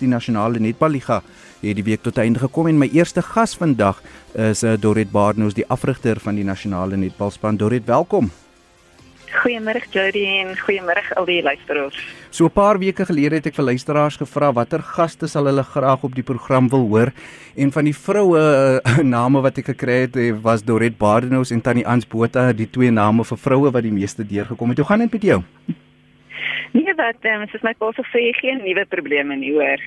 die nasionale netballiga het die week tot einde gekom en my eerste gas vandag is uh, Dorrit Baardenhoes die afrigter van die nasionale netbalspan Dorrit welkom Goeiemôre Jody en goeiemôre al die luisteraars. So 'n paar weke gelede het ek vir luisteraars gevra watter gaste sal hulle graag op die program wil hoor en van die vroue uh, name wat ek gekry het eh, was Dorrit Baardenhoes en Tannie Ans Botha die twee name vir vroue wat die meeste deurgekom het. Hoe gaan dit met jou? Nee, wat um, is my pa se sê geen nuwe probleme nie hoor.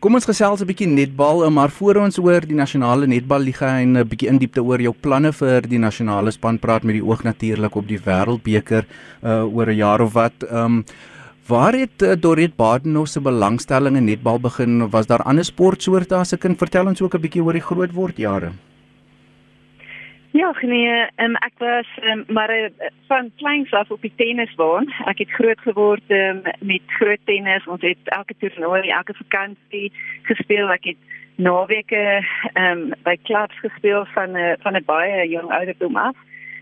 Kom ons gesels 'n bietjie netbal, eh, maar voor ons oor die nasionale netballiga en 'n bietjie in diepte oor jou planne vir die nasionale span praat met die oog natuurlik op die wêreldbeker uh oor 'n jaar of wat. Um waar het uh, Dorrit Badenhof se belangstelling in netbal begin? Was daar ander sportsoorte as 'n kind? Vertel ons ook 'n bietjie oor die groot word jare. Ja, nee, um, ek was um, maar uh, van kleins af op die tennisbaan. Ek het groot geword um, met groot tennis. Ons het elke toernooi, elke vakansie gespeel. Ek het naweke um, by klubs gespeel van 'n uh, van 'n baie jong ouderdom af.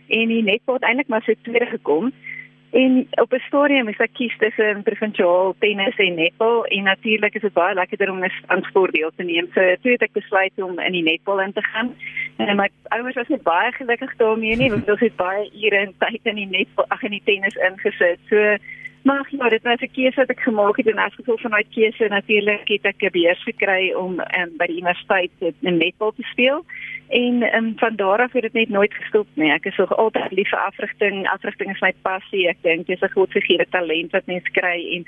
En die netbal het eintlik maar so tweede gekom. En op 'n stadium is ek kies tussen provinsiaal tennis en netbal en natuurlik is dit baie lekkerder om 'n aan sport deel te neem. So toe het ek besluit om in die netbal in te gaan. En my ouers was net baie gelukkig daarmee nie, want hulle het baie ure en tyd in die netbal, ag in die tennis ingesit. So maar ja, dit was 'n keuse wat ek gemaak het en as gevolg van daai keuse natuurlik het ek 'n beurs gekry om um, by die universiteit in netbal te speel. En um, van daar af het dit net nooit gestop nie. Ek is nog altyd lief vir afrigting. Afrigting is my passie. Ek dink dis 'n godgegee talent wat mens kry en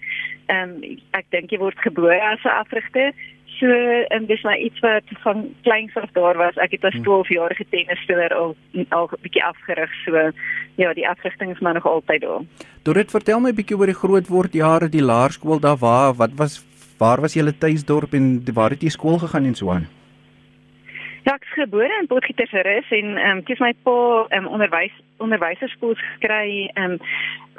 um, ek dink jy word gebore as 'n afrigter. So en dis maar iets wat van kleins af daar was. Ek het as 12 hmm. tennisspeler al al 'n bietjie afgerig. So ja, die afrigting is maar nog altyd daar. Dorit, vertel my 'n bietjie oor die groot word jare die laerskool daar waar wat was waar was julle tuisdorp en waar het jy skool gegaan en so aan? Ek is gebore in Potgietersrus en ehm um, dis my pa ehm um, onderwys onderwyserskool gekry ehm um,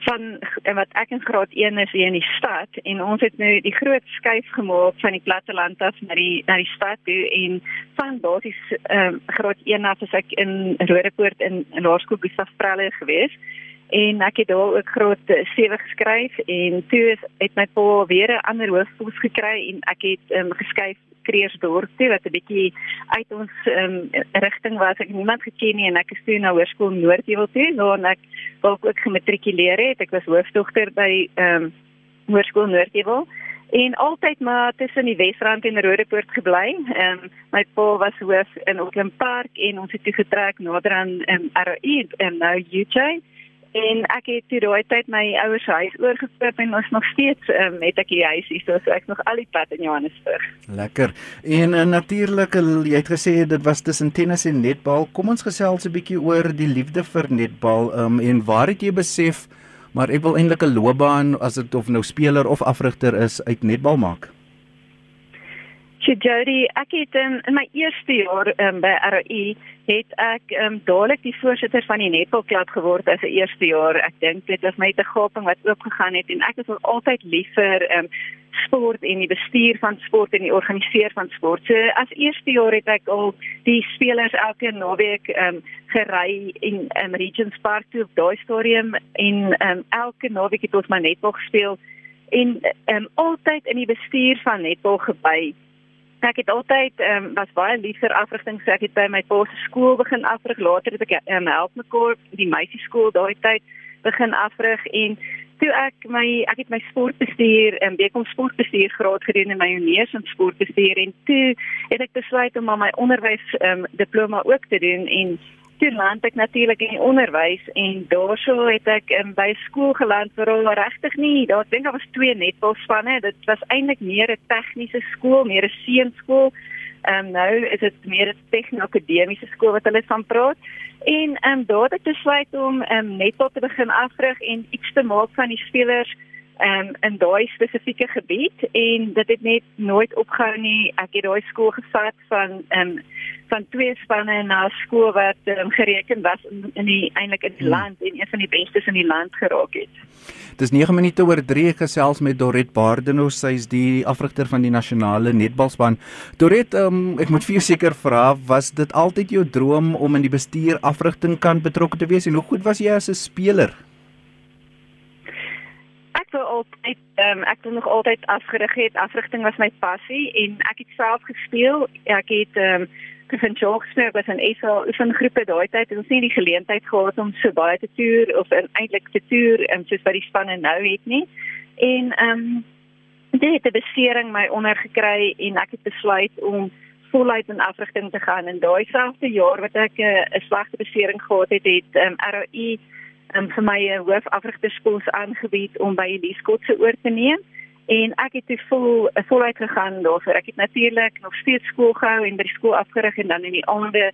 van um, wat ek in graad 1 is hier in die stad en ons het nou die groot skuif gemaak van die platteland af na die na die stad toe en van basies ehm um, graad 1 af as ek in Rodepoort in, in Laerskool Gustav Pralle gewees en ek het daar ook graad 7 geskryf en toe het my pa weer 'n ander hoërskool gekry en ek het ehm um, geskuif Kreersdorp toe wat 'n bietjie uit ons um, rigting was. Ek het niemand geken nie en ek is toe na Hoërskool Noordheuwel toe waar ek waar ek ook gematrikuleer het. Ek was hoofdogter by ehm um, Hoërskool Noordheuwel en altyd maar tussen die Wesrand en Rodepoort gebly. Ehm um, my pa was hoof in Auckland Park en ons het toe getrek nader aan ehm um, ROE en nou UJ en ek het toe daai tyd my ouers huis oorgekoop en ons nog steeds um, het ek die huis hier so, so ek nog al die pad in Johannesburg. Lekker. En uh, natuurlik jy het gesê dit was tussen tennis en netbal. Kom ons gesels 'n bietjie oor die liefde vir netbal um, en waar het jy besef maar ek wil eintlik 'n loopbaan as dit of nou speler of afrigter is uit netbal maak? So Jody, ek het in, in my eerste jaar um, by RAI het ek um, dadelik die voorsitter van die netbalklub geword as 'n eerste jaar. Ek dink dit was my te gaping wat oopgegaan het en ek is nog altyd lief vir um, sport en die bestuur van sport en die organiseer van sport. So as eerste jaar het ek al die spelers elke naweek um, gery in um, Regents Park toe op daai stadium en um, elke naweek het ons my netbal gespeel en um, altyd in die bestuur van netbal gebly ek het altyd ehm um, was baie lief vir afrigting so ek het by my pa se skool begin afrig. Later het ek ehm um, help mekaar die meisieskool daai tyd begin afrig. En toe ek my ek het my sportbestuur en um, bekom sportbestuur graad gedoen in my honeurs in sportbestuur. En toe het ek besluit om aan my onderwys ehm um, diploma ook te doen. En toe land ek natuurlik in onderwys en daarso het ek um, by skool geland waar al regtig nie, daar dink ek was twee netbalspanne. Dit was eintlik meer 'n tegniese skool, meer 'n seunskool. Ehm um, nou is dit meer 'n tegno-akademiese skool wat hulle van praat. En ehm um, daar het ek besluit om ehm um, netbal te begin afrig en iets te maak van die spelers um, in daai spesifieke gebied en dit het net nooit opgehou nie. Ek het daai skool gevat van um, van twee spanne na skool wat um, gereken was in, in die eintlik in die hmm. land en een van die bestes in die land geraak het. Dis 9 minute oor 3 gesels met Dorrit Baardenhof, sy is die afrigter van die nasionale netbalspan. Dorrit, um, ek moet vir jou seker vra, was dit altyd jou droom om in die bestuur afrigting kan betrokke te wees en hoe goed was jy as 'n speler? Wou altyd um, ek het nog altyd afgerig het. Afrigting was my passie en ek het self gespeel. Ek het ehm um, van Jocksburg was 'n ESL oefengroepe daai tyd en ons het nie die geleentheid gehad om so baie te toer of eintlik te toer um, soos wat die spanne nou het nie. En ehm um, dit het 'n besering my ondergekry en ek het besluit om voluit in afrigting te gaan en daai selfde jaar wat ek eh, 'n uh, slegte besering gehad het, het um, ROI um, vir my 'n hoofafrigterskool aangebied om by Elise Kotse oor te neem en ek het vol voluit gegaan daarvoor. Ek het natuurlik nog steeds skool gehou en by die skool afgerig en dan in die aande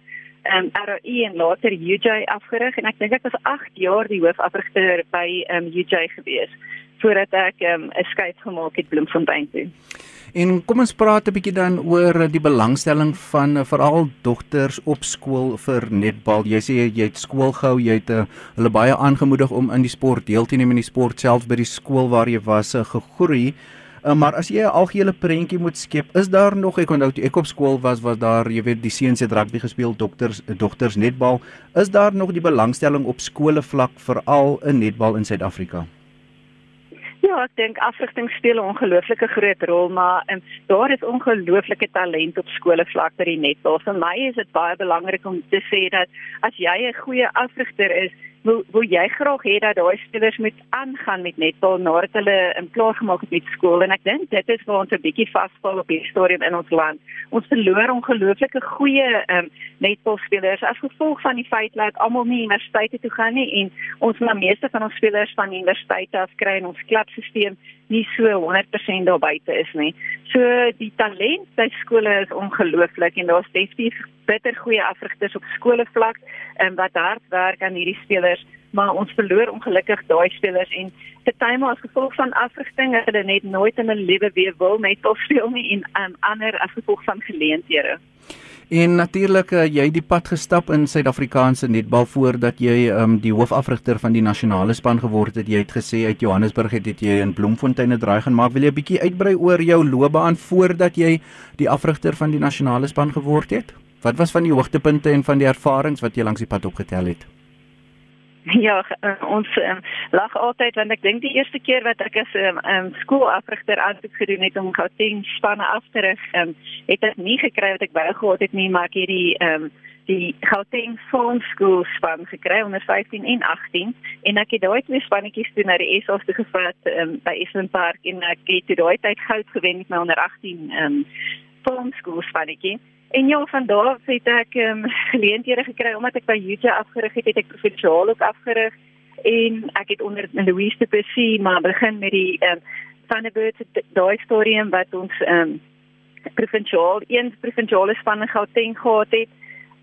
um, ROI en later UJ afgerig en ek dink ek was 8 jaar die hoofafrigter by um, UJ gewees voordat ek 'n um, skuif gemaak het Bloemfontein toe. En kom ons praat 'n bietjie dan oor die belangstelling van uh, veral dogters op skool vir netbal. Jy sê jy het skool gehou, jy het uh, hulle baie aangemoedig om in die sport deel te neem in die sport selfs by die skool waar jy was uh, gegroei. Uh, maar as jy 'n algehele prentjie moet skep, is daar nog ek onthou toe ek op skool was, was daar jy weet die seuns het rugby gespeel, dogters dogters netbal. Is daar nog die belangstelling op skole vlak veral in netbal in Suid-Afrika? Ja, ek dink afrigting speel 'n ongelooflike groot rol, maar en daar is ongelooflike talent op skole vlak by die netbal. Vir my is dit baie belangrik om te sê dat as jy 'n goeie afrigter is, wil wil jy graag hê dat daai spelers moet aangaan met netbal nadat hulle in klaar gemaak het met skool en ek dink dit is waar ons 'n bietjie vasval op hierdie stadium in ons land. Ons verloor ongelooflike goeie um, netbalspelers as gevolg van die feit dat almal nie universiteite toe gaan nie en ons maar meeste van ons spelers van universiteite af kry in ons klubstelsel nie so 100% daar buite is nie. So die talent by skole is ongelooflik en daar's definitief bitter goeie afrigters op skole vlak en um, wat hard werk aan hierdie spelers, maar ons verloor ongelukkig daai spelers en partymal as gevolg van afrigting het hulle net nooit in hulle lewe weer wil net of speel nie en um, ander as gevolg van geleenthede. En natuurlik uh, jy het die pad gestap in Suid-Afrikaanse netbal voordat jy um, die hoofafrigter van die nasionale span geword het. Jy het gesê uit Johannesburg het, het jy in Bloemfontein 'n draai gaan maak. Wil jy 'n bietjie uitbrei oor jou loopbaan voordat jy die afrigter van die nasionale span geword het? Wat was van die hoogtepunte en van die ervarings wat jy langs die pad opgetel het? Ja, uh, ons um, lag altyd want ek dink die eerste keer wat ek as 'n um, um, skoolafrigter aansoek gedoen het om Gauteng spanne af te rig, um, het ek nie gekry wat ek wou gehad het nie, maar ek het die um, die Gauteng Farm School span gekry onder 15 en 18 en ek het daai twee spannetjies toe na die SA's toe gevat um, by Eastern Park en ek het toe daai tyd goud gewen met my onder 18 um, Farm School spannetjie. En ja, van daar af het ek um, geleenthede gekry omdat ek by UJ afgerig het, het ek provinsiaal ook afgerig. En ek het onder Louise de Plessis maar begin met die um, Thunderbirds daai storie wat ons um, provinsiaal een provinsiale span in Gauteng gehad het.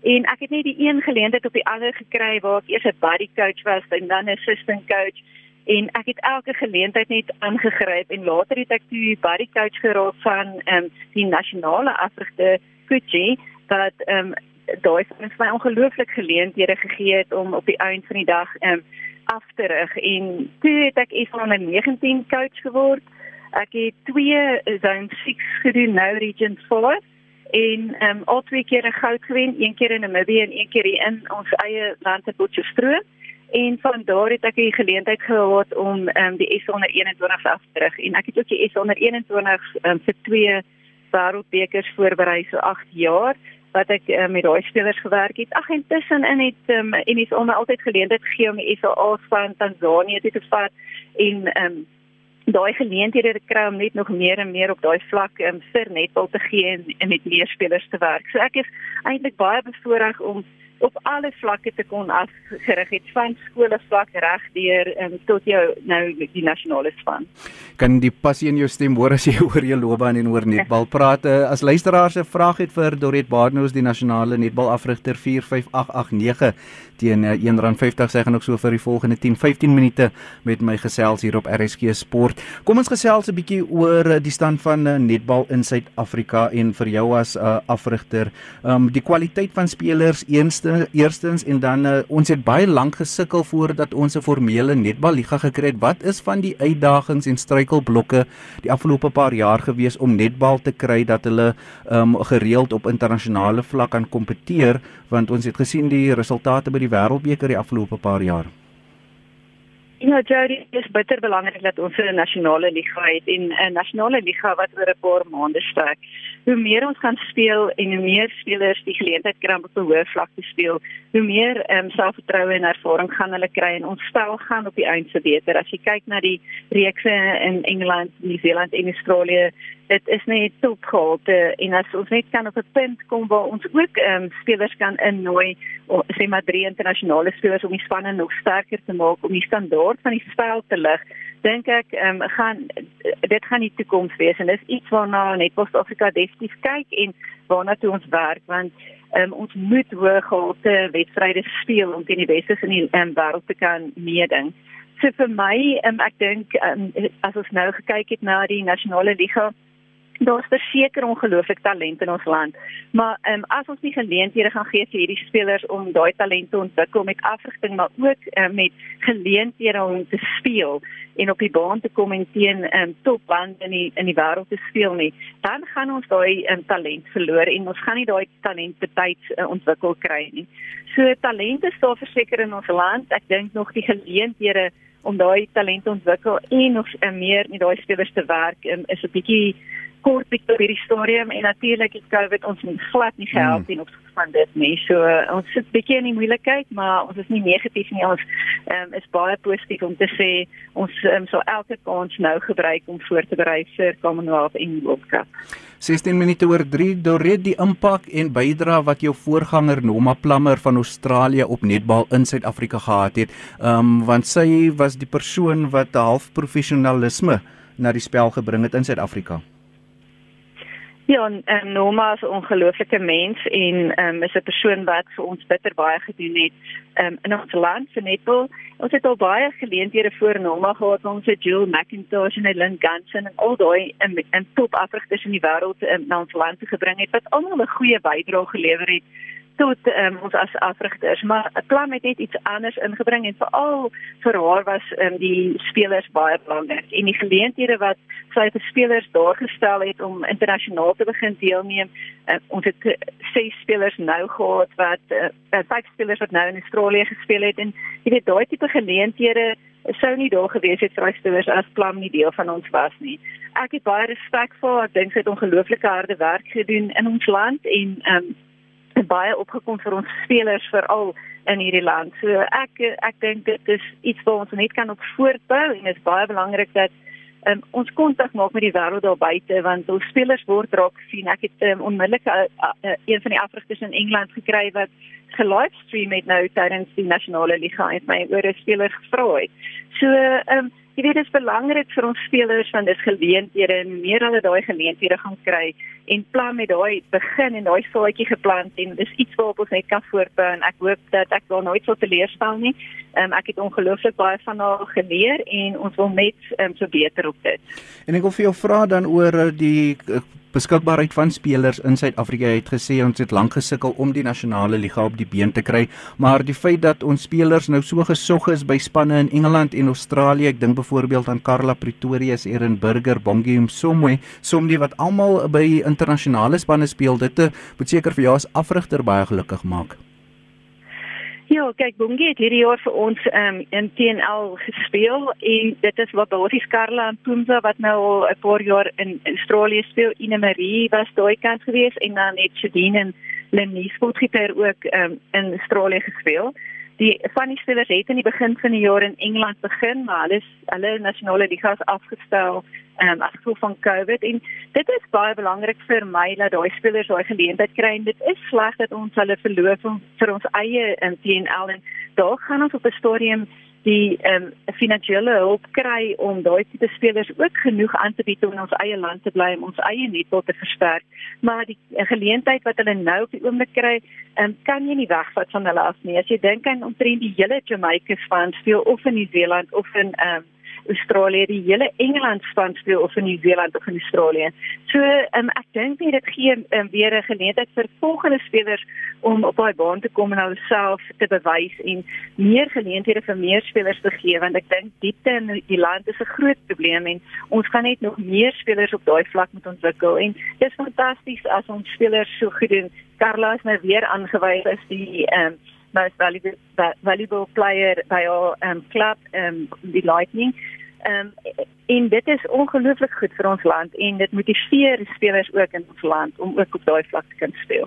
En ek het net die een geleentheid op die ander gekry waar ek eers 'n buddy coach was en dan 'n assistant coach. En ek het elke geleentheid net aangegryp en later het ek toe buddy coach geraak van um, die nasionale afrigter Kuchi wat ehm um, daai vir my ongelooflik geleenthede gegee het om op die einde van die dag ehm um, af te rig en toe het ek is van 'n 19 coach geword. Ek het twee zone 6 gedoen nou region 4 en ehm um, al twee keer goud gewen, een keer in Namibië en een keer in ons eie land te Potchefstroom. En van daar het ek die geleentheid gehad om ehm um, die S onder 21 af te rig en ek het ook die S onder 21 ehm um, vir twee wêreldbekers voorberei so 8 jaar wat ek uh, met daai spelers gewerk het. Ag intussen in het um, en is om altyd geleentheid gegee om die SA van Tanzanië te vat en um, daai geleenthede te kry om net nog meer en meer op daai vlak um, vir netbal te gee en, en met meer spelers te werk. So ek is eintlik baie bevoorreg om op alle vlakke te kon afgerig het van skole vlak reg deur um, tot jou nou die nasionale span. Kan die passie in jou stem hoor as jy oor jou loopbaan en oor netbal praat? Uh, as luisteraars 'n vraag het vir Dorrit Barnard, die nasionale netbal afrigter 45889 teen uh, R1.50 sê gaan ook so vir die volgende 10-15 minute met my gesels hier op RSG Sport. Kom ons gesels 'n bietjie oor uh, die stand van uh, netbal in Suid-Afrika en vir jou as 'n uh, afrigter. Um die kwaliteit van spelers eerste eerstens en dan uh, ons het baie lank gesukkel voordat ons 'n formele netballiga gekry het. Wat is van die uitdagings en struikelblokke die afgelope paar jaar gewees om netbal te kry dat hulle um, gereeld op internasionale vlak kan kompeteer want ons het gesien die resultate by die wêreldbeker die afgelope paar jaar. You know, Jody, dit is bitter belangrik dat ons 'n nasionale liga het en 'n nasionale liga wat oor 'n paar maande strek. Hoe meer ons kan speel en hoe meer spelers die geleentheid kry om op 'n hoë vlak te speel, hoe meer um, selfvertroue en ervaring gaan hulle kry en ons spel gaan op die einde beter. As jy kyk na die reekse in Engeland, Nieu-Seeland en Australië, dit is net topgehalte en as ons net kan op 'n punt kom waar ons ook um, spelers kan innooi, sê maar drie internasionale spelers om die spanne nog sterker te maak om die standaard van die spel te lig, dink ek um, gaan dit gaan die toekoms wees en dis iets waarna net Suid-Afrika definitief kyk en waarna toe ons werk want um, ons moet hoë gehalte wedstryde speel om teen die beste in die um, wêreld te kan meeding. So vir my, um, ek dink um, as ons nou gekyk het na die nasionale liga Daar's verseker ongelooflik talent in ons land. Maar ehm um, as ons nie geleenthede gaan gee vir hierdie spelers om daai talent te ontwikkel met afrigting maar ook um, met geleenthede om te speel en op die baan te kom en teen ehm um, topband in die in die wêreld te speel nie, dan gaan ons daai um, talent verloor en ons gaan nie daai talent betyds uh, ontwikkel kry nie. So talente staan verseker in ons land. Ek dink nog die geleenthede om daai talent ontwikkel en nog uh, meer met daai spelers te werk um, is 'n bietjie kort bietjie op hierdie stadium en natuurlik het COVID ons nie glad nie gehelp nie hmm. op van dit nie. So uh, ons sit bietjie in die moeilikheid, maar ons is nie negatief nie. Ons um, is baie positief om te sê ons um, sal elke kans nou gebruik om voor te berei vir Commonwealth en World Cup. 16 minute oor 3 Dorret die impak en bydra wat jou voorganger Noma Plammer van Australië op netbal in Suid-Afrika gehad het. Ehm um, want sy was die persoon wat half professionalisme na die spel gebring het in Suid-Afrika. Ja, en, en Norma is 'n ongelooflike mens en um, is 'n persoon wat vir ons bitter baie gedoen het um, in ons land vir netbal. Ons het al baie geleenthede voor Norma gehad om se Jill McIntosh en Lynn Ganson en al daai in, in top afrigters in die wêreld um, na ons land te gebring het wat almal 'n goeie bydrae gelewer het tot um, ons as afrigters maar plan het net iets anders ingebring en veral vir haar was um, die spelers baie belangrik en die geleenthede wat sy vir spelers daar gestel het om internasionaal te begin deelneem uh, ons het ses spelers nou gehad wat uh, vyf spelers wat nou in Australië gespeel het en jy weet daai tipe geleenthede sou nie daar gewees het vir spelers as plan nie deel van ons was nie. Ek het baie respek vir haar ek dink sy het ongelooflike harde werk gedoen in ons land en um, baie opgekom vir ons spelers veral in hierdie land. So ek ek dink dit is iets wat ons net kan op voortbou en dit is baie belangrik dat um, ons kontak maak met die wêreld daar buite want ons spelers word raak sien. Ek het um, onmiddellik uh, uh, een van die afrigters in Engeland gekry wat gelivestream het nou tydens die nasionale liga en my oor 'n speler gevra het. So um, Jy weet dit is belangrik vir ons spelers van dis geleenthede en meer hulle daai geleenthede gaan kry en plan met daai begin en daai saadjie geplant en dis iets waarop ons net kan voortbou en ek hoop dat ek daar nooit sal teleurstel nie. Um, ek het ongelooflik baie van haar geleer en ons wil net um, so beter op dit. En ek wil vir jou vra dan oor eh, die uh, beskikbaarheid van spelers in Suid-Afrika het gesê ons het lank gesukkel om die nasionale liga op die been te kry, maar die feit dat ons spelers nou so gesog is by spanne in Engeland en Australië, ek dink byvoorbeeld aan Carla Pretorius, Erin Burger, Bongie Msomwe, somdie wat almal by internasionale spanne speel, dit moet seker vir jou as afrigter baie gelukkig maak. Ja, kyk, Bongie het hierdie jaar vir ons um, in TNL gespeel en dit is wat basies Karla en Pumza wat nou al 'n paar jaar in Australië speel. Ine Marie was daai kant gewees en dan het Shadine en Lenny Sportgitter ook um, in Australië gespeel die van die spelers het in die begin van die jaar in Engeland begin, maar hulle is hulle nasionale ligas afgestel ehm um, as gevolg van COVID. En dit is baie belangrik vir my dat daai spelers daai geleentheid kry. En dit is sleg dat ons hulle verloor vir ons eie in TNL en daar gaan ons op 'n stadium die ehm um, finansiële hulp kry om daai tipe spelers ook genoeg aan te bied om in ons eie land te bly om ons eie netbal te versterk. Maar die geleentheid wat hulle nou op die oomblik kry, ehm um, kan jy nie wegvat van hulle af nie. As jy dink aan omtrent die hele Jamaica span speel of in Nieu-Seeland of in ehm um, Australië, die hele Engeland span speel of in Nieu-Seeland of in Australië. So um, ek dink nie dit gee um, weer 'n geleentheid vir volgende spelers om op daai baan te kom en hulself te bewys en meer geleenthede vir meer spelers te gee want ek dink diepte in die land is 'n groot probleem en ons gaan net nog meer spelers op daai vlak moet ontwikkel en dit is fantasties as ons spelers so goed doen. Carla is nou weer aangewys as die ehm um, most valuable valuable player by our um club um die Lightning. Um en dit is ongelooflik goed vir ons land en dit motiveer spelers ook in ons land om ook op daai vlak te kan speel.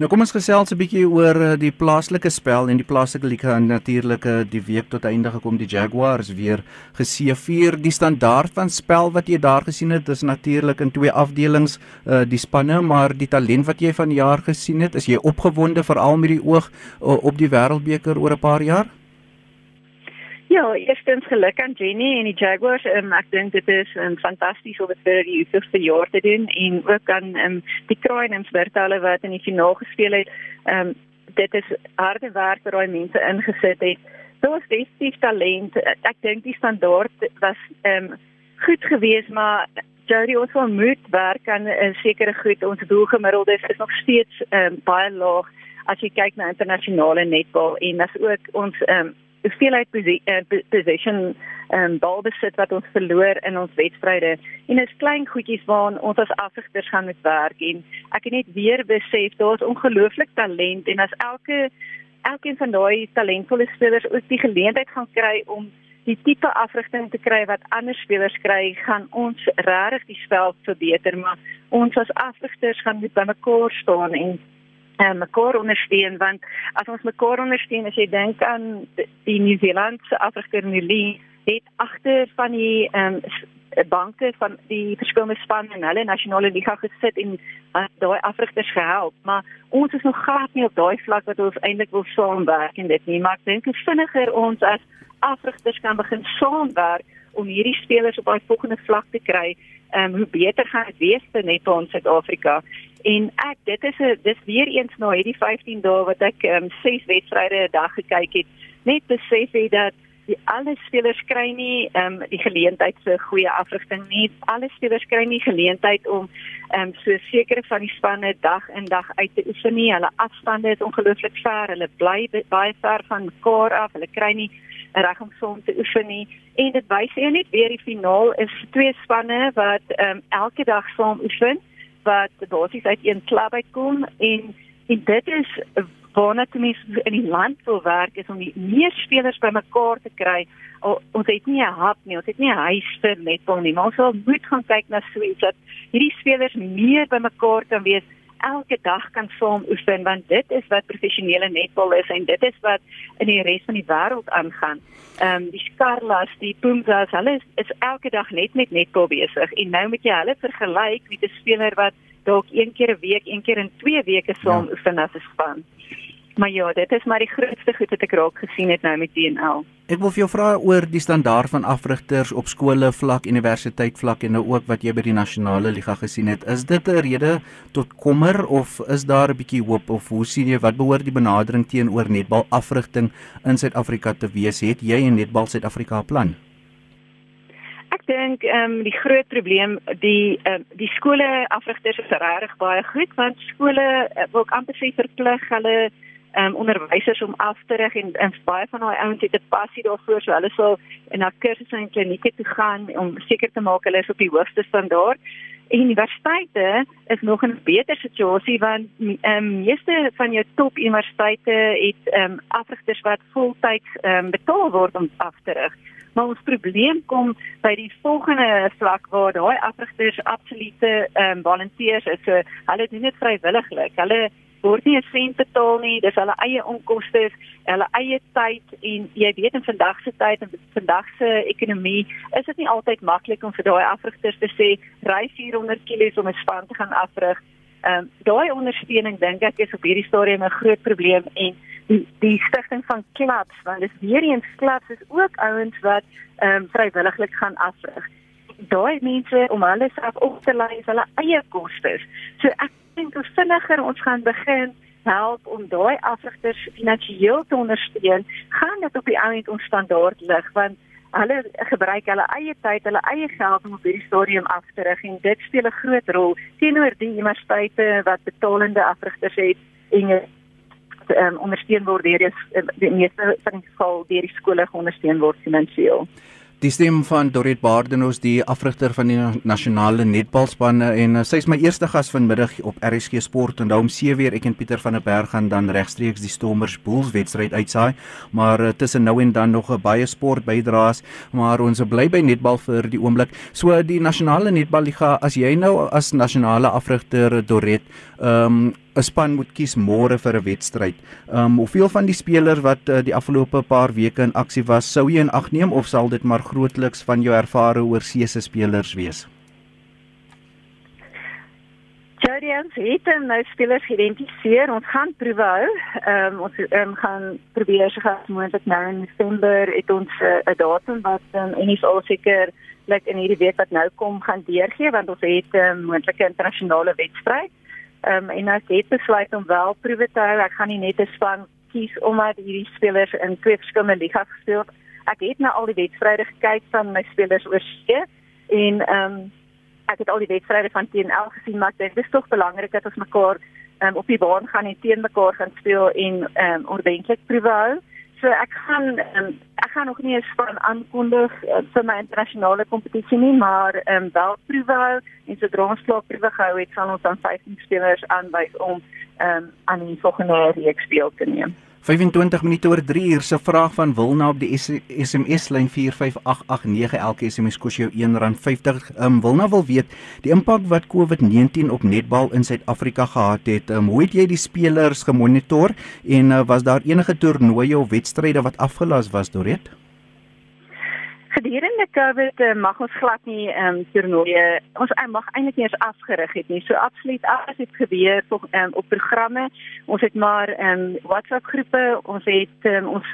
Nou kom ons gesels 'n bietjie oor eh, die plaaslike spel en die plaaslike liga en natuurlik eh, die week tot einde gekom die Jaguars weer geseëvier. Die standaard van spel wat jy daar gesien het is natuurlik in twee afdelings uh, die spanne, maar die talent wat jy van jaar gesien het, is jy opgewonde veral met die oog uh, op die Wêreldbeker oor 'n paar jaar? Ja, eerstens geluk aan Jenny en die Jaguars. Um, ek dink dit is um, fantasties om dit vir die eerste jaar te doen en ook aan um, die Kraaiens Bertale wat in die finaal gespeel het. Um, dit is harde werk wat daai mense ingesit het. Daar was definitief talent. Ek dink die standaard was um, goed geweest, maar Jody ons moet werk aan 'n uh, sekere goed. Ons doelgemiddelde is nog steeds um, baie laag as jy kyk na internasionale netbal en as ook ons um, hoeveelheid uh, possession en um, balbesit wat ons verloor in ons wedstryde. En dit is klein goedjies waaraan ons as afrigters gaan moet werk en ek het net weer besef daar's ongelooflik talent en as elke elkeen van daai talentvolle spelers ook die geleentheid gaan kry om die tipe afrigting te kry wat ander spelers kry, gaan ons regtig die spel verbeter, maar ons as afrigters gaan moet bymekaar staan en en mekaar ondersteun want as ons mekaar ondersteun as jy dink aan die Nieu-Seelandse Afrikaner Lee het agter van die ehm um, banke van die verskillende spanne en hulle nasionale liga gesit en daai afrigters gehelp. Maar ons is nog glad nie op daai vlak wat ons eintlik wil saamwerk en dit nie maar ek dink vinniger ons as afrigters kan begin saamwerk om hierdie spelers op daai volgende vlak te kry. Ehm um, hoe beter gaan dit wees vir net ons Suid-Afrika En ek dit is 'n dis weer eens na hierdie 15 dae wat ek ehm um, ses wedstryde 'n dag gekyk het, net besef het dat die alle spelers kry nie ehm um, die geleentheid vir goeie afrigting nie. Alle spelers kry nie geleentheid om ehm um, so sekere van die spanne dag in dag uit te oefen nie. Hulle afstande is ongelooflik ver. Hulle bly baie ver van mekaar af. Hulle kry nie reg om saam te oefen nie. En dit wys net weer die finaal is twee spanne wat ehm um, elke dag saam oefen wat basies uit een klub uitkom en en dit is waarna toe mens in die land wil werk is om die meer spelers bymekaar te kry. O, ons het nie 'n hub nie, ons het nie 'n huis vir netbal nie, maar ons moet gaan kyk na so iets dat hierdie spelers meer bymekaar kan wees elke dag kan saam oefen want dit is wat professionele netbal is en dit is wat in die res van die wêreld aangaan. Ehm um, die Scarlas, die Pumas, hulle is, is elke dag net met netbal besig en nou moet jy hulle vergelyk met 'n speler wat dalk een keer 'n week, een keer in twee weke saam ja. oefen as 'n span. Maar ja, dit is maar die grootste goed wat ek raak gesien het nou met DNL. Ek wil vir jou vra oor die standaard van afrigters op skole vlak, universiteit vlak en nou ook wat jy by die nasionale liga gesien het. Is dit 'n rede tot kommer of is daar 'n bietjie hoop of hoe sien jy wat behoort die benadering teenoor netbal afrigting in Suid-Afrika te wees? Het jy 'n netbal Suid-Afrika plan? Ek dink ehm um, die groot probleem die ehm um, die skole afrigters is regtig baie goed want skole uh, wil amper sê verplig hulle um, onderwysers om af te rig en, en baie van daai ouens het 'n passie daarvoor so hulle sal in na kursusse en klinieke toe gaan om seker te maak hulle is op die hoogste standaard. En universiteite is nog 'n beter situasie want um, meeste van jou top universiteite het um, afrigters wat voltyds um, betaal word om af te rig. Maar ons probleem kom by die volgende vlak waar daai afrigters absolute ehm um, volunteers is. So hulle doen dit vrywilliglik. Hulle word nie 'n sent betaal nie, dis hulle eie onkoste, hulle eie tyd en jy weet in vandag se tyd en vandag se ekonomie is dit nie altyd maklik om vir daai afrigters te sê ry 400 km om 'n span te gaan afrig. Ehm um, daai ondersteuning dink ek is op hierdie stadium 'n groot probleem en die die stigting van klubs want dis weer eens klubs is ook ouens wat ehm um, vrywilliglik gaan afrig. Daai mense om hulle self op te lei is hulle eie kostes. So ek dink hoe vinniger ons gaan begin help om daai afrigters finansiëel te ondersteun, gaan dit op die ouend ons standaard lig want hulle gebruik hulle eie tyd, hulle eie geld om op hierdie stadium af te rig en dit speel 'n groot rol teenoor die universiteite wat betalende afrigters het en um, ondersteun word deur die, die meeste van die geval deur die skole geondersteun word finansiëel. Die stem van Dorrit Baardenhorst, die afrigter van die nasionale netbalspanne en uh, sy is my eerste gas vanmiddag op RSG Sport en daarom sewe weer ek en Pieter van der Berg gaan dan regstreeks die Stormers Bulls wedstryd uitsaai, maar uh, tussen nou en dan nog 'n baie sport bydraes, maar ons bly by netbal vir die oomblik. So die nasionale netballiga, as jy nou as nasionale afrigter Dorrit, ehm um, 'n span moet kies môre vir 'n wedstryd. Um hoeveel van die spelers wat uh, die afgelope paar weke in aksie was, sou jy in ag neem of sal dit maar grootliks van jou ervare oorseese spelers wees? Jodians het nou spelers geïdentifiseer. Ons gaan probeer hou. Um ons um, gaan probeer so gou moontlik nou in Desember het ons eh, 'n uh, datum wat um, en is al seker like in hierdie week wat nou kom gaan deurgee want ons het 'n um, moontlike internasionale wedstryd. Ehm um, en ek het besluit om wel proewe te hou. Ek gaan nie net 'n span kies omdat hierdie spelers in twee verskillende ligas gespeel het. Ek het na al die wedstryde gekyk van my spelers oor see en ehm um, ek het al die wedstryde van TNL gesien, maar dit is tog belangrik dat ons mekaar um, op die baan gaan en teen mekaar gaan speel en ehm um, ordentlik proewe hou. So ek gaan um, ek gaan nog nie eens van aankondig uh, vir my internasionale kompetisie nie, maar ehm um, wel proewe hou en sodra ons klaar proewe gehou het, sal ons dan 15 spelers aanwys om ehm um, aan die volgende reeks deel te neem. 25 minute oor 3 uur se vraag van Wilna op die SMS lyn 45889 elke SMS kos jou R1.50. Um, Wilna wil weet die impak wat COVID-19 op netbal in Suid-Afrika gehad het. Um, hoe het jy die spelers gemonitor en uh, was daar enige toernooie of wedstryde wat afgelas was dit? Gedurende Covid uh, mag ons glad nie ehm um, toernooie ons uh, mag eintlik nie eens afgerig het nie. So absoluut alles het gebeur tog um, op programme. Ons het maar ehm um, WhatsApp groepe, ons het um, ons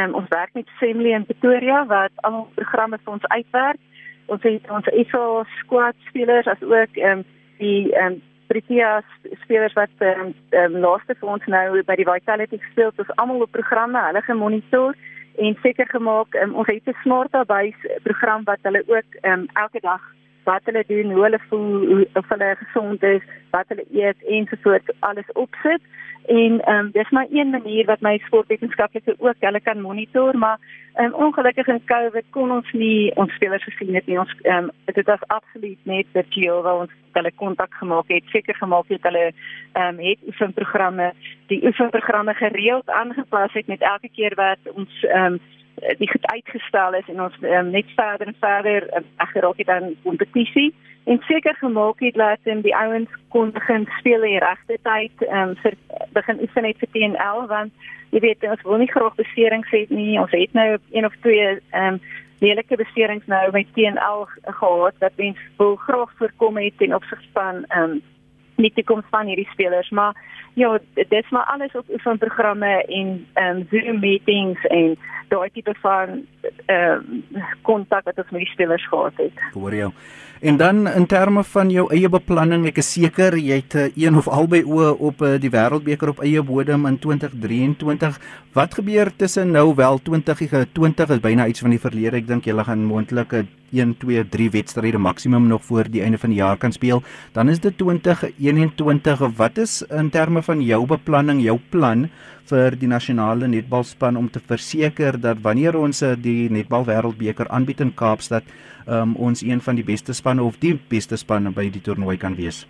um, ons werk met Assembly in Pretoria wat al ons programme vir ons uitwerk. Ons het ons ISO squad spelers as ook ehm um, die ehm um, Protea spelers wat ehm um, um, laaste vir ons nou by die Vitality speel, ons almal op programme, hulle gemonitor en seker gemaak um, ons het 'n smart base program wat hulle ook um, elke dag wat hulle doen, hoe hulle voel, hoe, of hulle gesond is, wat hulle eet en so voort alles opsit. En ehm um, dis maar een manier wat my sportwetenskaplike ook hulle kan monitor, maar um, ongelukkig in Covid kon ons nie ons spelers gesien het nie. Ons ehm um, dit was absoluut net virtueel waar ons hulle kontak gemaak het, seker gemaak het hulle ehm um, het oefenprogramme, die oefenprogramme gereeld aangepas het met elke keer wat ons ehm um, die goed uitgestel is en ons um, net verder en verder um, ek geraak het aan kompetisie en seker gemaak het dat um, die ouens kon begin speel in regte tyd um, vir begin oefen net vir TNL want jy weet ons wil nie graag beserings hê nie. Ons het nou een of twee um, lelike beserings nou met TNL gehad dat mens wil graag voorkom het ten opsigte van um, nie die koms van hierdie spelers maar ja dit's maar alles op oefenprogramme en um, Zoom meetings en daai tipe van ehm uh, kontak wat ons met die spelers gehad het. Hoor jou. En dan in terme van jou eie beplanning, ek is seker jy het uh, een of albei oë op uh, die wêreldbeker op eie bodem in 2023. Wat gebeur tussen nou wel 2020 is byna iets van die verlede. Ek dink julle gaan moontlik 1 2 3 wedstryde maksimum nog voor die einde van die jaar kan speel. Dan is dit 2021. Wat is in terme van jou beplanning, jou plan vir die nasionale netbalspan om te verseker dat wanneer ons eh, die netbal wêreldbeker aanbied in Kaapstad, um, ons een van die beste spanne of die beste spanne by die toernooi kan wees.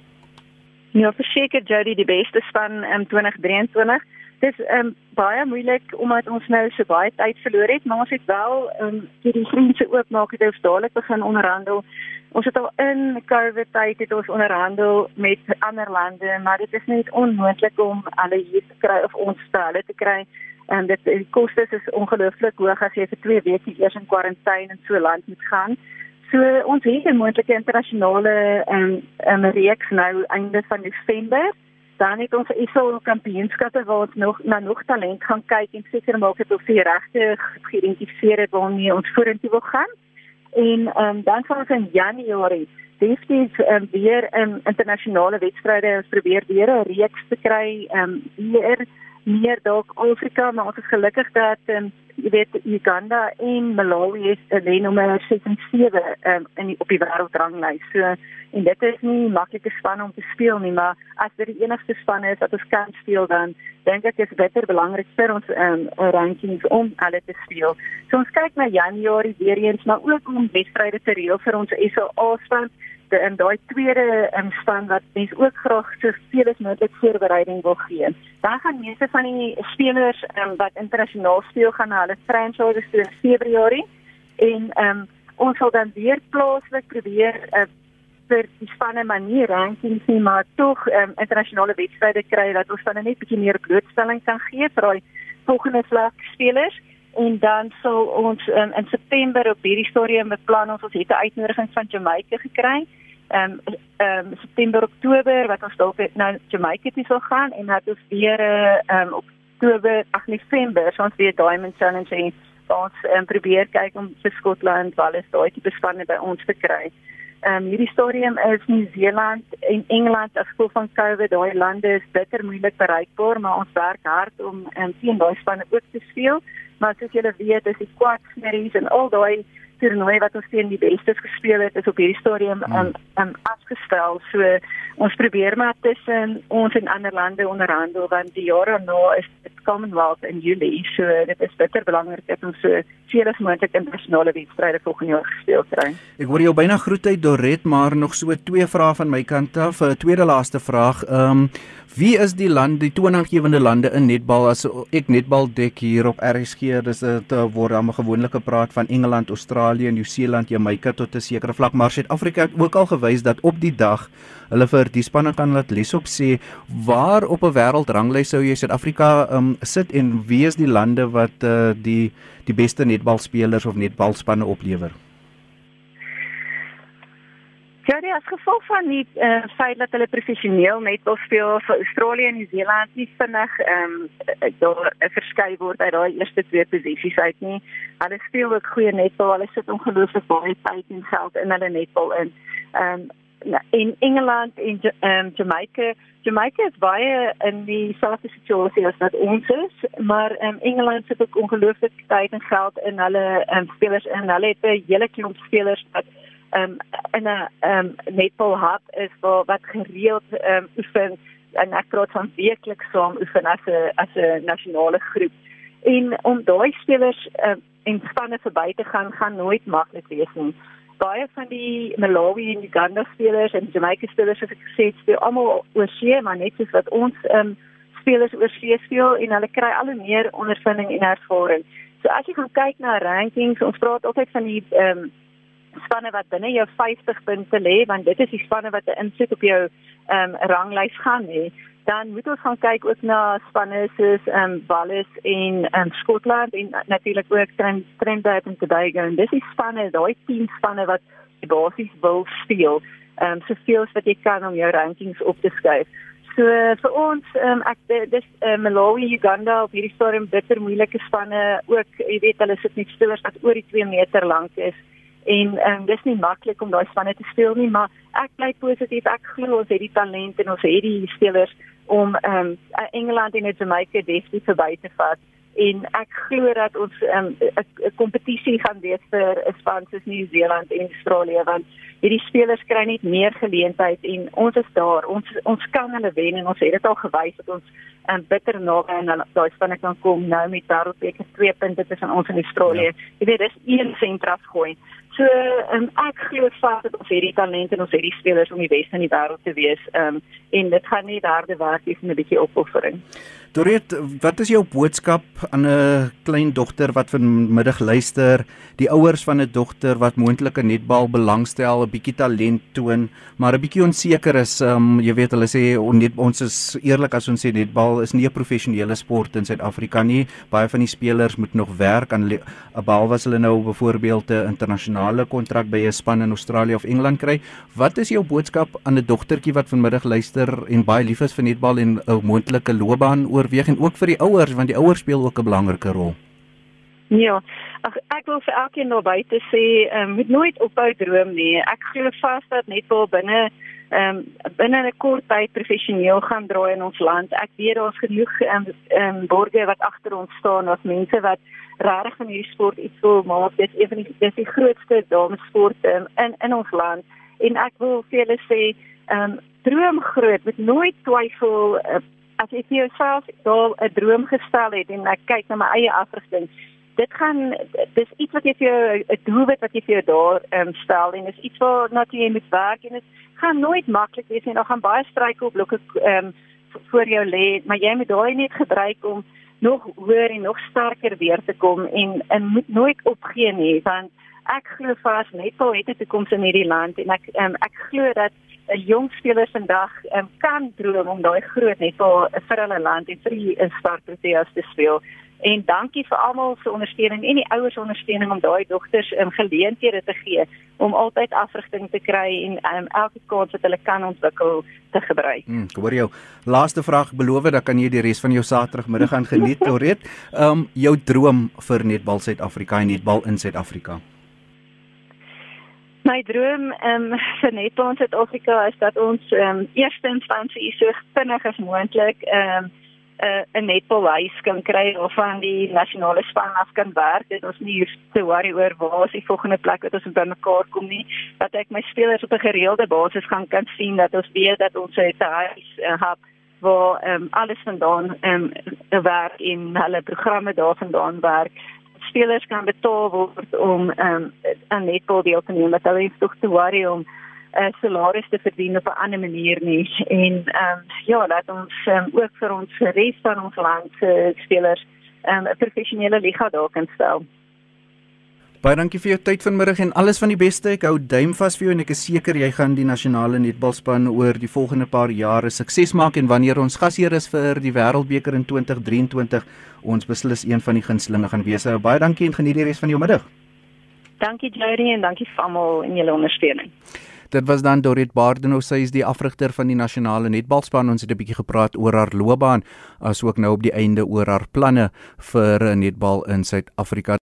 Ja, verseker Jody die beste span in um, 2023. Dit is um, baie moeilik omdat ons nou so baie tyd verloor het, maar ons het wel um, die grense oopmaak het ons dadelik begin onderhandel Ons het al in COVID tyd het ons onderhandel met ander lande, maar dit is net onmoontlik om hulle hier te kry of ons te hulle te kry. En dit die koste is ongelooflik hoog as jy vir 2 weke eers in kwarantyne in so 'n land moet gaan. So ons het 'n moontlike internasionale en um, 'n reeks nou einde van Desember. Dan het ons ISO kampioenskappe waar ons nog na nog talent gaan kyk en seker maak dat ons die regte geïdentifiseer het waarmee ons vorentoe wil gaan. En um, dan gaan ons in Januarie definitief um, weer in internasionale wedstryde probeer weer 'n reeks te kry. Um, hier meer dalk Afrika, maar ons is gelukkig dat ehm um, jy weet Uganda en Malawi is lê nommer 6 en 7 um, in die, op die wêreldranglys. So en dit is nie maklike span om te speel nie, maar as dit die enigste span is wat ons kan speel dan dink ek is beter belangrik vir ons um, rankings om alle te speel. So ons kyk na Januarie weer eens, maar ook om wedstryde te reël vir ons SA span in daai tweede span wat mens ook graag soveel as moontlik voorbereiding wil gee. Dan gaan meeste van die spelers um, wat internasionaal speel gaan na hulle franchises toe in Februarie en um, ons sal dan weer plaaslik probeer uh, vir die spanne manier rankings nie maar tog um, internasionale wedstryde kry dat ons dan net bietjie meer blootstelling kan gee vir daai volgende vlak spelers en dan sal ons um, in September op hierdie stadium beplan ons ons het 'n uitnodiging van Jamaica gekry ehm um, ehm um, September Oktober wat ons dalk na Jamaica toe sal gaan en dat ons weer ehm um, Oktober ag November ons weer Diamond Challenge en ons um, probeer kyk om vir Skotland wel is daai tipe spanne by ons te kry. Ehm um, hierdie stadium is New Zealand en Engeland as gevolg van COVID daai lande is bitter moeilik bereikbaar maar ons werk hard om ehm um, teen daai spanne ook te speel. Maar soos julle weet is die quad series en al daai toernooi wat ons teen die bestes gespeel het is op hierdie stadium hmm. um, um, afgestel. So ons probeer maar tussen ons en ander lande onderhandel want die jaar daarna is dit Commonwealth in Julie. So dit is bitter belangrik dat ons so veel as moontlik internasionale wedstryde volgende jaar gespeel kry. Ek hoor jou byna groet uit Dorret, maar nog so twee vrae van my kant af. 'n Tweede laaste vraag. Ehm um, Wie is die land, die toonaangewende lande in netbal as ek netbal dek hier op RSG, dis 'n word dan gewoonlik gepraat van Engeland, Australië, Nieu-Seeland, Jamaica tot 'n sekere vlak, maar Suid-Afrika het ook al gewys dat op die dag hulle vir die spanne kan laat les op sê waar op 'n wêreldranglys sou jy Suid-Afrika um, sit en wie is die lande wat uh, die die beste netbalspelers of netbalspanne oplewer? Ja, die as gevolg van die uh, feit dat hulle professioneel netbal speel vir Australië en Nieu-Seeland nie vinnig ehm um, daar verskei word uit daai eerste twee posisies uit nie. Hulle speel ook goeie netbal. Hulle sit ongelooflik baie tyd en geld in hulle netbal in. Ehm um, in Engeland en um, Jamaica Jamaica is baie in die selfde situasie as wat ons is, maar um, Engeland sit ook ongelooflik tyd en geld in hulle um, spelers en hulle het 'n hele klomp spelers wat um, in 'n um, netball hub is waar wat gereeld um, oefen en ek praat van weekliks saam oefen as 'n as 'n nasionale groep. En om daai spelers um, en spanne verby te gaan gaan nooit maklik wees nie. Baie van die Malawi en Uganda spelers en Jamaica spelers het gesê speel almal oor see maar net soos wat ons um, spelers oor see speel en hulle kry al hoe meer ondervinding en ervaring. So as jy kyk na rankings, ons praat altyd van die ehm um, spanne wat binne jou 50 punte lê want dit is die spanne wat 'n insig op jou ehm um, ranglys gaan hê. Dan moet ons gaan kyk ook na spanne soos ehm um, Wallis en ehm um, Skotland en natuurlik ook Trinidad en Tobago. En dis die spanne daai 10 spanne wat die basies wil speel ehm um, soveel as wat jy kan om jou rankings op te skuif. So vir ons um, ek dis uh, Malawi Uganda op hierdie stadium bitter moeilike spanne. Ook jy weet hulle sit net stewers wat oor die 2 meter lank is en um, dis nie maklik om daai spanne te speel nie maar ek bly positief. Ek glo ons het die talent en ons het die spelers om um, Engeland en Jamaica definitief verby te vat. En ek glo dat ons 'n um, kompetisie gaan wees vir span soos Nieu-Seeland en Australië want hierdie spelers kry net meer geleentheid en ons is daar. Ons ons kan hulle wen en ons het dit al gewys dat ons um, bitter naby aan daai spanne kan kom. Nou met wêreldbeker 2 punte tussen ons en Australië. Ja. jy weet dis een sentras gooi So um, ek glo vas dat ons hierdie talent en ons hierdie spelers om die beste in die wêreld te wees. Ehm um, en dit gaan nie daarde werk is 'n bietjie opoffering. Doret, wat is jou boodskap aan 'n klein dogter wat vanmiddag luister, die ouers van 'n dogter wat moontlik 'n netbal belangstel, 'n bietjie talent toon, maar 'n bietjie onseker is, um, jy weet hulle sê net ons is eerlik as ons sê netbal is nie 'n professionele sport in Suid-Afrika nie. Baie van die spelers moet nog werk aan 'n bal was hulle nou byvoorbeeld 'n internasionale kontrak by 'n span in Australië of Engeland kry. Wat is jou boodskap aan 'n dogtertjie wat vanmiddag luister en baie lief is vir netbal en 'n moontlike loopbaan oor oorweeg en ook vir die ouers want die ouers speel ook 'n belangrike rol. Ja, ag ek wil vir elkeen daar buite sê, um, moet nooit ophou droom nie. Ek glo vas dat net wel binne ehm um, binne 'n kort tyd professioneel gaan draai in ons land. Ek weet daar's genoeg ehm um, um, borgers wat agter ons staan, as mense wat regtig van hierdie sport iets wil maak. Dit is een van die dis die grootste damesport um, in in ons land. En ek wil vir julle sê, ehm um, droom groot, met nooit twyfel uh, as jy vir jouself daar 'n droom gestel het en ek kyk na my eie afrigting dit gaan dis iets wat jy vir jou 'n doelwit wat jy vir jou daar um, stel en dis iets wat natuurlik jy moet werk en dit gaan nooit maklik wees nie. Daar gaan baie struikelblokke ehm um, voor jou lê, maar jy moet daai net gebruik om nog hoër en nog sterker weer te kom en en moet nooit opgee nie want ek glo vas net al het 'n toekoms in hierdie land en ek um, ek glo dat 'n jong speler vandag um, kan droom om daai groot net vir hulle land en vir die startproteas te speel en dankie vir almal se ondersteuning en die ouers ondersteuning om daai dogters um, geleenthede te gee om altyd afrigting te kry en um, elke kans wat hulle kan ontwikkel te gebruik. Hmm, hoor jou. Laaste vraag, beloof dat kan jy die res van jou Saterdagmiddag gaan geniet, Loret. Ehm um, jou droom vir netbal Suid-Afrika en netbal in Suid-Afrika. My droom um, vir netbal in Suid-Afrika is dat ons um, eerste instansie so vinnig as moontlik ehm um, uh, 'n netbalhuis kan kry of van die nasionale span af kan werk. Dit ons nie hoef te worry oor waar is die volgende plek wat ons by mekaar kom nie. Dat ek my spelers op 'n gereelde basis gaan kan sien dat ons weet dat ons 'n huis uh, het waar um, alles vandaan ehm um, werk in hulle programme daar vandaan werk. Spelers kan betaal word om ehm um, aan netbal deel te neem. Dat hulle nie hoef te worry om 'n uh, salaris te verdien op 'n ander manier nie en ehm um, ja, laat ons um, ook vir ons res van ons land se uh, spelers ehm, 'n um, professionele liga daar kan stel. Baie dankie vir jou tyd vanmiddag en alles van die beste. Ek hou duim vas vir jou en ek is seker jy gaan die nasionale netbalspan oor die volgende paar jare sukses maak en wanneer ons gasheer is vir die Wêreldbeker in 2023, ons beslis een van die gunstelinge gaan wees. Baie dankie en geniet die res van jou middag. Dankie Jody en dankie vir almal in julle ondersteuning. Dit was dan Dorit Bardeno, sy is die afrigter van die nasionale netbalspan. Ons het 'n bietjie gepraat oor haar loopbaan, asook nou op die einde oor haar planne vir netbal in Suid-Afrika.